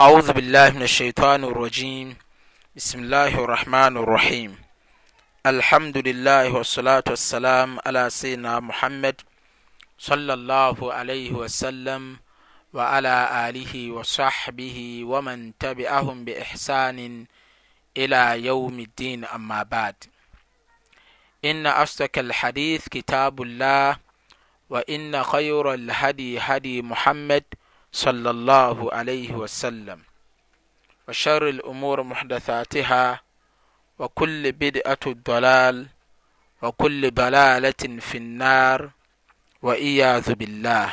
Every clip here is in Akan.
أعوذ بالله من الشيطان الرجيم بسم الله الرحمن الرحيم الحمد لله والصلاة والسلام على سيدنا محمد صلى الله عليه وسلم وعلى آله وصحبه ومن تبعهم بإحسان إلى يوم الدين أما بعد إن أصدق الحديث كتاب الله وإن خير الهدي هدي محمد صلى الله عليه وسلم وشر الأمور محدثاتها وكل بدعة ضلال وكل ضلالة في النار وإياذ بالله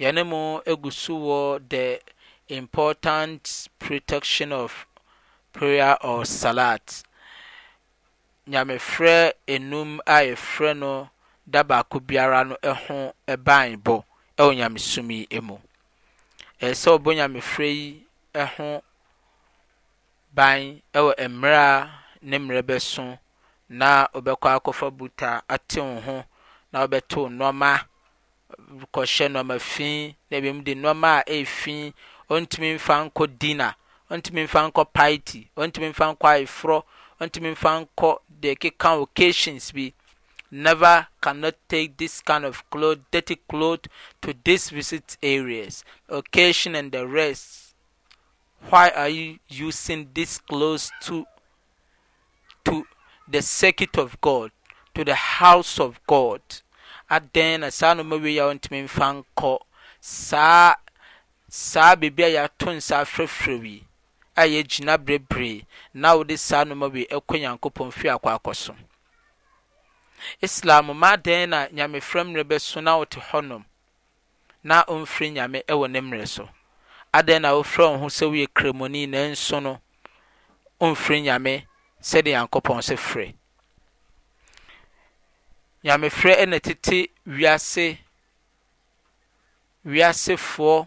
Yɛne mo gu so wɔ the important protection of prayer or salat, Nyamefrɛ nnum a yɛfrɛ no da baako biara no ho banbɔ wɔ Nyamesom yi mu. Ɛyɛ sɛ wɔbɔ Nyamefrɛ yi ho ban wɔ mmerɛ a ne mmerɛ bɛso na wobɛkɔ akɔfa buta atew ho na wobɛtew nnoɔma rekɔhyɛ nnoɔma fi na mmom de nnoɔma a ɛyɛ fi ɔntumi mfa nkɔ dinner, ɔntumi mfa nkɔ party, ɔntumi mfa nkɔ ayeforɔ, ɔntumi mfa nkɔ deɛ ɛkeka occasions bi. Never cannot take this kind of cloth, dirty cloth to this visit areas, occasion and the rest. Why are you using this clothes to to the circuit of God, to the house of God. Adɛn na saa nnoɔma wei a wontumi mfa nkɔ saa saa baabi a yɛato nsa afrɛfrɛ yi a ɛyɛ gyinaberɛ bere na wode saa nnoɔma wei kɔ Nyankopɔn fie akɔ akɔso? Islam ma adɛn na nyamefrɛ mmerɛ bɛso na wote hɔnom na omfiri Nyame wɔ ne mmerɛ so. Adɛn na wofrɛ wo ho sɛ woyɛ Kramoni nanso no omfiri Nyame sɛdeɛ Nyankopɔn se fre? Nyamefrɛ na tete wiase wiasefoɔ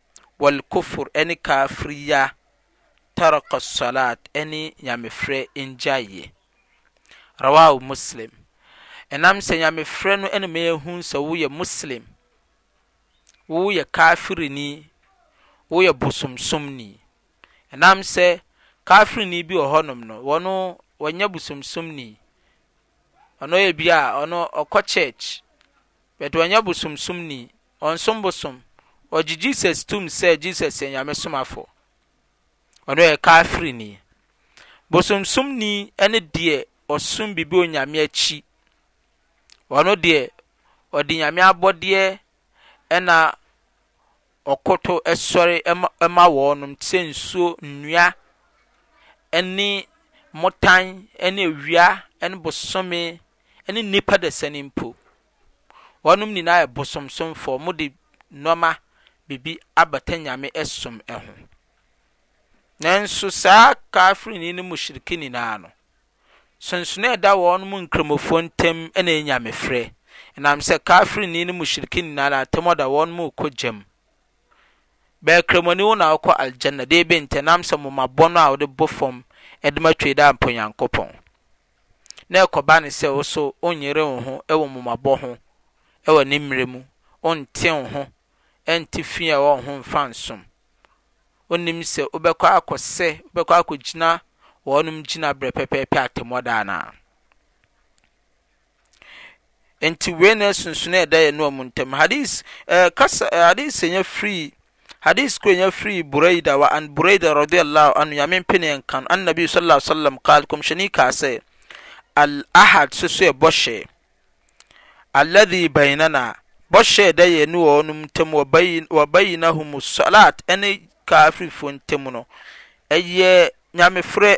Wal-kufr ɛne kaafiriya, Tark as-salat ɛne Nyamefrɛ ngyaeɛ. Rawahu Muslim. Ɛnam sɛ Nyamefrɛ no na ɛma yɛhu sɛ wo yɛ Muslim, wo yɛ kaafirini, wo yɛ bosomsomni. Ɛnam sɛ kaafirini bi wɔ hɔ nom no, ɔno ɔnyɛ bosomsomni, ɔno ebia ɔno ɔkɔ church, but ɔnyɛ bosomsomni, Ɔnnsom bosom. Ɔgye Jesus tum sɛ Jesus yɛ Nyame somafo. Ɔno yɛ Kaafirni. Bosomsomni ne deɛ ɔsom biribi Onyame akyi. Ɔno deɛ ɔde Nyame abɔdeɛ na ɔkoto sɔre ma wɔnom te sɛ nsuo, nnua ne motan ne awia ne bosome ne nnipa dasani mpo. Wɔnom nyinaa yɛ bosomsomfoɔ, mode nnoɔma bibi abata Nyame som ho. Nanso saa Kaafirni ne Mushriki nyinaa no, sonsonoɔ a ɛda wɔnom Nkramofoɔ ntam ne anyamefrɛ, ɛnam sɛ Kaafirni ne Mushriki nyinaa no atemmuo da wɔnom rekɔ gya mu. Bɛyɛ Kramoni wo na wokɔ Aljanna, deebente? Ɛnam sɛ momabɔ no a wode bɔ fam de ma Tweedaa Mponyankopɔn. na ɛkɔba no sɛ wo nso wonyere wo ho wɔ mmomabɔ ho wɔ ne mmerɛ mu, wonte wo ho nte fi a ɛwɔ wo ho mfa nsom. Wonnim sɛ wobɛkɔ akɔsɛ, wobɛkɔ akɔgyina wɔnom gyinaberɛ pɛpɛɛpɛ atɛmmɔ da anaa? Enti wei na sunsun a ɛda yɛn no mu ntam. Hadis eh, kasa eh, hadis nya firi hadis kura nya firi Buraida wa an Buraida radiyallahu anhu yame mpene yɛn kan an nabi sallallahu alaihi wasallam kaal kɔmhyɛni kaa sɛ al ahad soso yɛ bɔhyɛ alladhi bainana bɔhyɛ ɛda yɛn ne wɔn ntam wɔ bainahum salat ɛne kafirifo ntam no ɛyɛ nyamefrɛ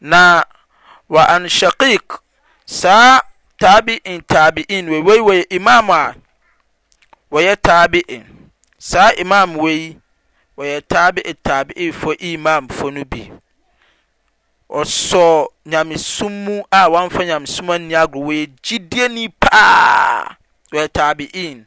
Na wa an Shaqiq, saa Taabi'in Taabi'in wei, wei wei Imam a wɔyɛ Taabi'in, saa Imam wei wɔyɛ Taabi'i Taabi'in fo Imam fo no bi. Ɔsɔ nyamesom mu a wɔamfa nyamesom anni agorɔ, wɔyɛ gyidieni paa, wɔyɛ Taabi'in.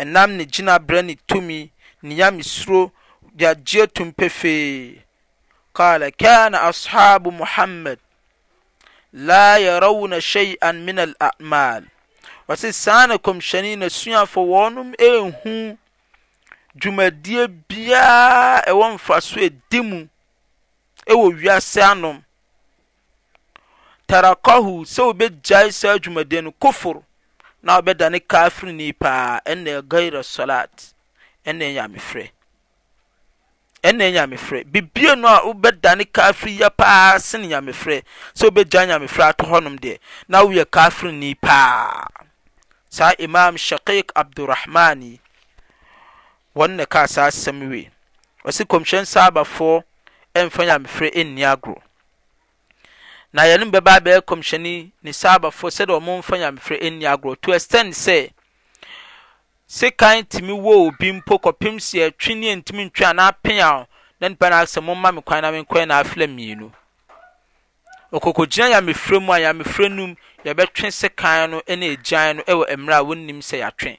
Ɛnam ne gyinabrɛ ne tumi ne Nyamesuro de agyeɛ tom pefee. Qaala kaana ashaabu Muhammad laa yarawna shay'an min al-a'maal. Ɔse saa na Kɔmhyɛni n'asuafoɔ wɔnom ɛnhu dwumadie biara ɛwɔ mfasoɔ a ɛdi mu ɛwɔ wiase anom. Tarakahu, sɛ wobɛgyae saa adwumadeɛ no, kufur, na wobɛdane kafirni paa, ɛnna gaira salat, ɛnna nyamefrɛ. Ɛnna nyamefrɛ. Bibie no a wobɛdane kafiriya paa sene nyamefrɛ, sɛ wobɛgyae nyamefrɛ ato hɔnom deɛ, na woyɛ kafirni paa. Saa Imam Shaqiq Abdurrahman yi, wɔn na ɛkaa saa asɛm wei. Ɔse kɔmhyɛn saabafoɔ ɛmfa nyamefrɛ ɛnni agorɔ. Na yɛne mo bɛba abɛyɛ kɔmhyɛni ne Sahabafoɔ sɛdeɛ wɔn mfa nyamefrɛ nni agorɔ to extend sɛ, sekan tumi wɔ obi mpo kɔpem sɛ yɛtwe ne yɛntumi ntwe anaa peaw na nipa no asɛ momma me kwan na menkɔyɛ naafila mmienu. Ɔkɔkɔgyina nyamefrɛ mu a nyamefrɛ no mu yɛbɛtwe sekan no ne agyan no wɔ mmerɛ a wɔnnim sɛ yɛatwe.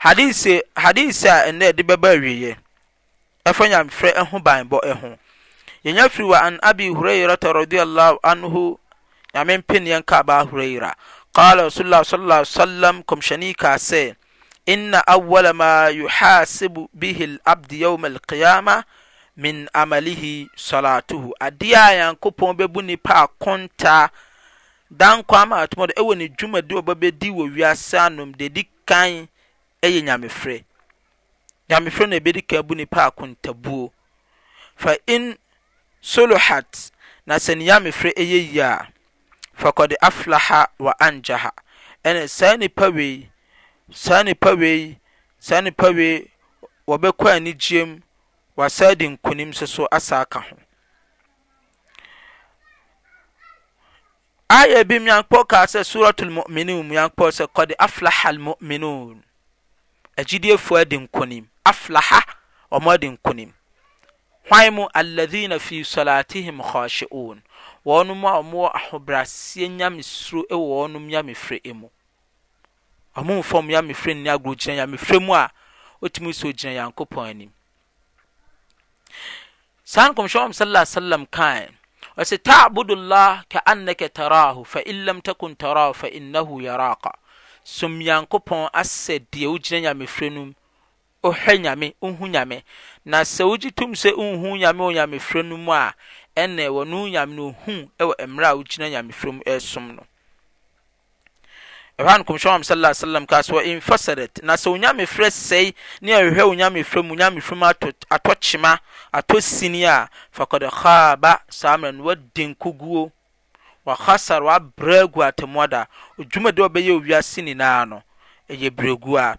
Hadis se, hadis a ɛnnɛ ɛde bɛba awieɛ, ɛfa nyamefrɛ ho banbɔ ho. Yɛnya firi wa an Abi Hurairata radiyallahu anhu, nyame mpen yɛn ka Aba Huraira. Qala Rasulullah sallallahu alaihi wasallam, kɔmhyɛni kaa sɛ, Inna awwala ma yuhasibu bihi al-abdi yawma al-qiyama min amalihi salatuhu. Adeɛ a Nyankopɔn bɛbu nipa akonta Dan Kwame Atmoddo wɔ ne dwumadi a ɔbɛbɛdi wɔ wiase anom deɛ ɛdi kan yɛ Nyamefrɛ. Nyamefrɛ no ɛbɛdi kan bu nipa akontabuo. Fa in soluhat na sɛ ne nyamefrɛ yɛ yie a, fakɔde aflaha wa anjaha ɛne saa nipa wei, saa nipa wei, saa nipa wei wɔbɛkɔ anigyiem, wasan adi nkunim nso so asa aka ho. Ayɛ bi mu Nyankopɔn kaa sɛ Suratul Mu'minun mu Nyankopɔn sɛ Qad aflaha al-mu'minun. Agyidiefoɔ adi nkonim. Aflaha, wɔn adi nkonim. Hwan mu alladhina fi salatihim khashi'un. Wɔn mu a wɔn wɔ ahobraseɛ nyamesuro wɔ wɔn nyamefrɛ mu. Wɔn mfa wɔn nyamefrɛ nni agorɔ gyina nyamefrɛ mu a wotumi sɔ gyina Nyankopɔn anim. Saa nkɔmhyɛ wɔn sallallahu alaihi wasallam kae. Ɔsɛ ta'budullah ka'annaka tarahu fa in lam takun tarahu fa innahu yaraka. Som Nyankopɔn asɛ deɛ wogyina nyamefrɛ no mu. Wohwɛ Nyame, wohu Nyame. Na sɛ wogye tom sɛ wonhu Nyame wɔ nyamefrɛ no mu a, ɛnna wɔn Nyame no ohu wɔ mmerɛ a wogyina nyamefrɛ mu resom no. Ɛhɔ a na Kɔmhyɛn Muhammad sallallahu alaihi wasallam kaa sɛ, "In fasadat, na sɛ onyamefrɛ sɛe ne ɛhwehwɛ onyamefrɛ mu nyamefrɛ mu atɔ atɔ kyema, atɔ sini a, fakɔd khaba, saa mmerɛ no wadi nkoguo, wa khasar, wabrɛ agu atemmuada, dwumadi a ɔbɛyɛ wɔ wiase nyinaa no, ɛyɛ berɛguo ara.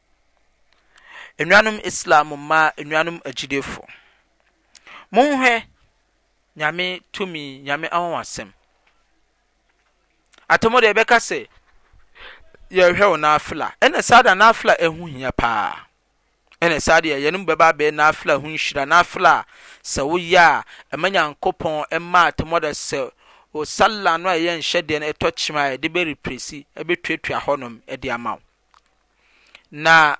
Enuanom Islam mma, enuanom agyidefo, monhwɛ Nyame tumi, Nyame anwanwasɛm. Atemmu deɛ ɛbɛka sɛ, yɛhwɛ wo naafila, ɛna saa da naafila ɛho hia paa. Ɛna saa deɛ yɛn mu bɛba abɛɛ naafila ho nhyira, naafila a sɛ woyɛ a, ɛma Nyankopɔn ɛma atemmu da sɛ o salla no a ɛyɛ nhyɛdeɛ no ɛtɔ kyema a, ɛde bɛrepresi, ɛbɛtuatua hɔnom ɛde ama wo. Na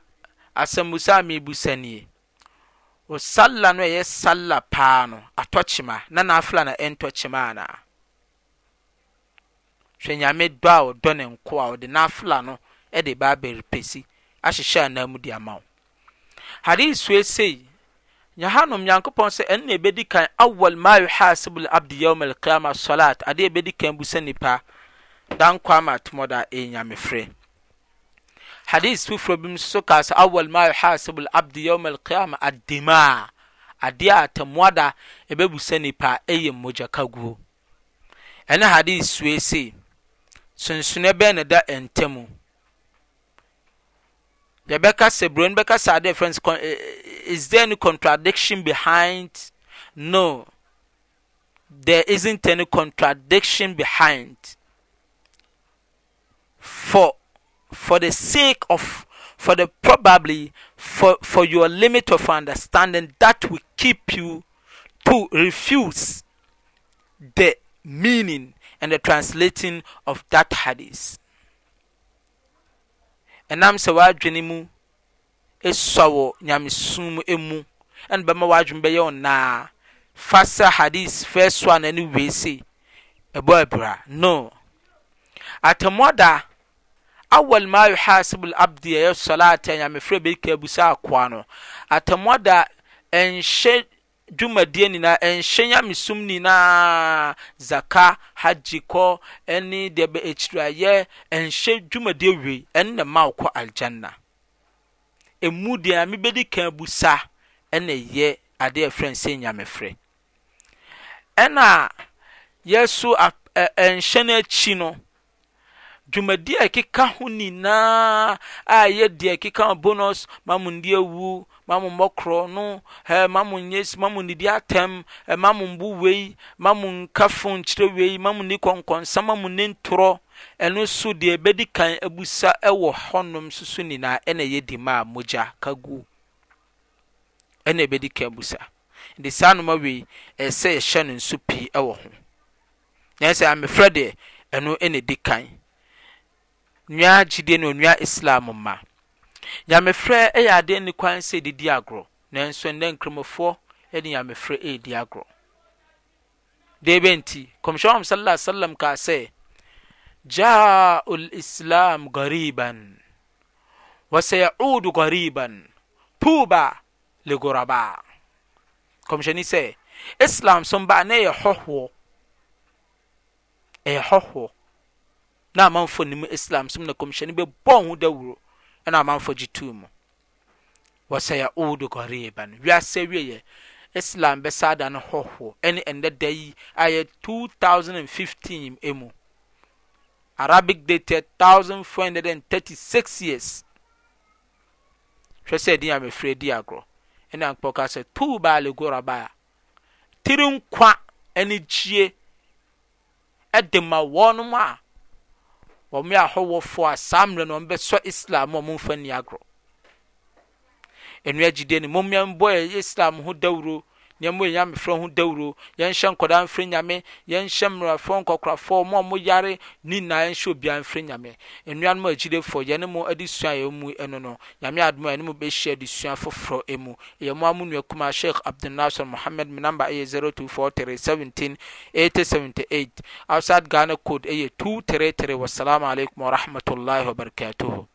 asɛmmisa a merebisa nie, wo sallah no a ɛyɛ sallah paa no atɔ kyema na nafila na ɛntɔ kyema anaa? Hwɛ Nyame dɔ a ɔdɔ ne nkoa a ɔde nafila no de ba abɛrepesi ahyehyɛ anan mu de ama wo. Hadith sua sei, Nya hanom, Nyankopɔn sɛ ɛno na ɛbɛdi kan awal ma yuhasibu al-abdi yawm al-qiyama salat, adeɛ a ɛbɛdi kan busa nipa da nkwa ma tomɔda ɛyɛ nyamefrɛ. Hadith foforɔ bi nso so kaa sɛ awal ma yuhasibu al-abdi yawm al-qiyama ad-dima, adeɛ a tomɔda ɛbɛbusa nipa ɛyɛ mogya kaguo. Ɛne hadith sua sei, sonsonoɛ bɛn na ɛda ntamu? yɛbɛka sɛ buroni bɛka sɛ adeɛ friends eh, eh, is there any contradiction behind no there isn't any contradiction behind for for the sake of for the probably for for your limit of understanding that will keep you to refuse the meaning and the translating of that hadith Ɛnam sɛ w'adwene mu sua wɔ nyamesom mu na ɛbɛma w'adwene bɛyɛ wo naa. Fa sɛ hadis first one ɛne wei se ɛbɔ abira. No. Atemmuada, Awwal ma yuhasibu al-abdi ɛyɛ swalaat a nyamefrɛ bɛdi kan abusa akoa no. Atemmuada ɛnhyɛ dwumadie nyinaa, nhyɛ nyamesom nyinaa, zaka, hajji kɔ, ɛne deɛ bɛ akyiraeɛ, nhyɛ dwumadie wei, ɛne na ma wokɔ aljanna. Emu deɛ a mebɛdi kan abu sa, ɛna ɛyɛ adeɛ a ɛfrɛ sɛ nyamefrɛ. Ɛna yɛso nhyɛ no akyi no, Dwumadi a ɛkeka ho nyinaa a ɛyɛ deɛ ɛkeka ho bonus ma mo ndi awu ma mo mmɔ korɔ no ɛ ma mo nyɛ si ma mo nnidi atɛm ɛ ma mo mbo wei ma mo nka fo nkyerɛ wei ma mo ni kɔnkɔnsa ma mo ni ntorɔ ɛno so deɛ ɛbɛdi kan abusa ɛwɔ hɔnom soso nyinaa ɛna ɛyɛ di ma a mogya ka gu ɛna ɛbɛdi kan abusa nti saa noma wei ɛsɛ yɛhyɛ no nso pii ɛwɔ ho Nanso sɛ amefrɛ deɛ, ɛno na ɛdi kan. Nua gyidie ne onua Islam mma, nyamefrɛ yɛ adeɛ a ɛnni kwan sɛ yɛde di agorɔ. Nanso ɛnnɛ Nkramofoɔ de nyamefrɛ redi agorɔ. Deɛ ɛbɛn nti, Kɔmhyɛn Muhammad sallallahu alaihi wasallam kaa sɛ, Jaa ul Islam gariban, wa sayaudu gariban, tuuba ligorabaa. Kɔmhyɛni sɛ, Islam som baa na ɛyɛ hɔhoɔ. Ɛyɛ hɔhoɔ. Na amanfoɔ nim Islam som na kɔmhyɛni bɛbɔɔ ho dawuro ɛna amanfoɔ gye tuu mu. Wɔsɛ yɛ oudu gɔreeban. Wiase wieɛ, Islam bɛsa ada no hɔhoɔ ɛne ɛnnɛ da yi a yɛ 2015 mu. Arabic date yɛ 1436 years. Hwɛ sɛ din a mefrɛ di agorɔ. Ɛnna Nyankopɔn kaa sɛ, Tuuba le gorabaa. Tiri nkwa, anigyeɛ, de ma wɔnom a wɔyɛ ahɔhoɔfoɔ a saa mmerɛ no wɔbɛsɔ Islam mu a wɔmfa nni agorɔ. Ɛnua gyidie no, mommɛn bɔ Islam ho dawuro Nyɛmmoa yɛ nyamefrɛ ho dawuro, yɛnhyɛ nkwadaa mfrɛ Nyame, yɛnhyɛ mmerɛfoɔ, nkɔkorafoɔ, mo a mo yare ne nyinaa yɛnhyɛ obiara mfrɛ Nyame. Anuanom agyilefoɔ, yɛne mo adesua a ɛwɔ mu ɛno no, Nyame adom a yɛne mo bɛhyia adesua foforɔ mu. Ɛyɛ mo ara mo nua kumaa Sheikh Abdul Nasser Mohammed, me number ɛyɛ 0243 17 80 78, outside Ghana code ɛyɛ 233, Wassalaamu Alaikum Warahmatullahi Wabarakatuhu.